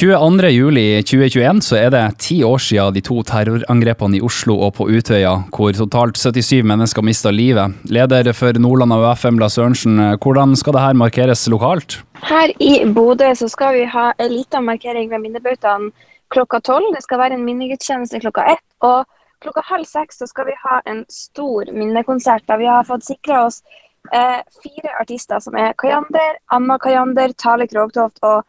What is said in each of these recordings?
22.07.2021 så er det ti år siden de to terrorangrepene i Oslo og på Utøya, hvor totalt 77 mennesker mista livet. Leder for Nordland og UFM, Lars Sørensen, hvordan skal dette markeres lokalt? Her i Bodø så skal vi ha en liten markering ved minnebautaen klokka tolv. Det skal være en minnegudstjeneste klokka ett. Og klokka halv seks så skal vi ha en stor minnekonsert der vi har fått sikra oss eh, fire artister som er Kajander, Anna Kajander, Tale Krogtoft og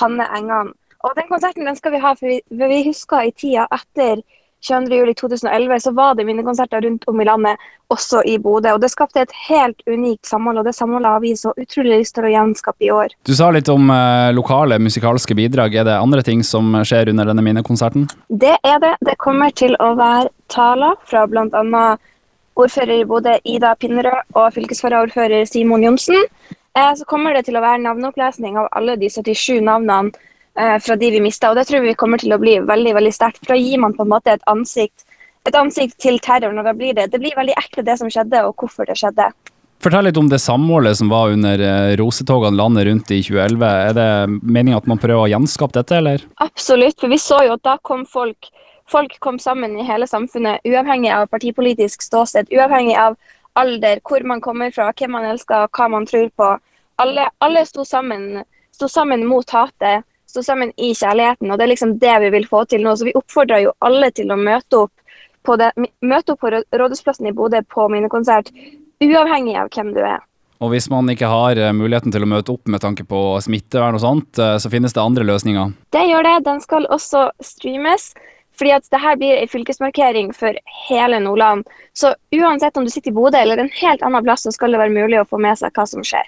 Hanne Engan. Og Den konserten den skal vi ha, for vi, for vi husker i tida etter 22.07.2011 så var det minnekonserter rundt om i landet, også i Bodø. Og Det skapte et helt unikt samhold, og det samholdet har vi så utrolig lyst til å gjenskape i år. Du sa litt om eh, lokale musikalske bidrag. Er det andre ting som skjer under denne minnekonserten? Det er det. Det kommer til å være taler fra bl.a. ordfører i Bodø Ida Pinnerød og fylkesvaraordfører Simon Johnsen. Eh, så kommer det til å være navneopplesning av alle de 77 navnene fra de vi mista. Og det tror vi kommer til å bli veldig veldig sterkt. For da gir man på en måte et ansikt, et ansikt til terroren. og da blir det, det blir veldig ekte det som skjedde, og hvorfor det skjedde. Fortell litt om det samholdet som var under eh, rosetogene landet rundt i 2011. Er det meninga at man prøver å gjenskape dette, eller? Absolutt, for vi så jo at da kom folk Folk kom sammen i hele samfunnet, uavhengig av partipolitisk ståsted, uavhengig av alder, hvor man kommer fra, hvem man elsker, hva man tror på. Alle, alle sto, sammen, sto sammen mot hatet, stå sammen i kjærligheten. og Det er liksom det vi vil få til nå. Så Vi oppfordrer jo alle til å møte opp på, det, møte opp på Rådhusplassen i Bodø på minnekonsert, uavhengig av hvem du er. Og Hvis man ikke har eh, muligheten til å møte opp med tanke på smittevern, og sånt, eh, så finnes det andre løsninger? Det gjør det. Den skal også streames. Fordi at det her blir en fylkesmarkering for hele Nordland. Så uansett om du sitter i Bodø eller en helt annen plass, så skal det være mulig å få med seg hva som skjer.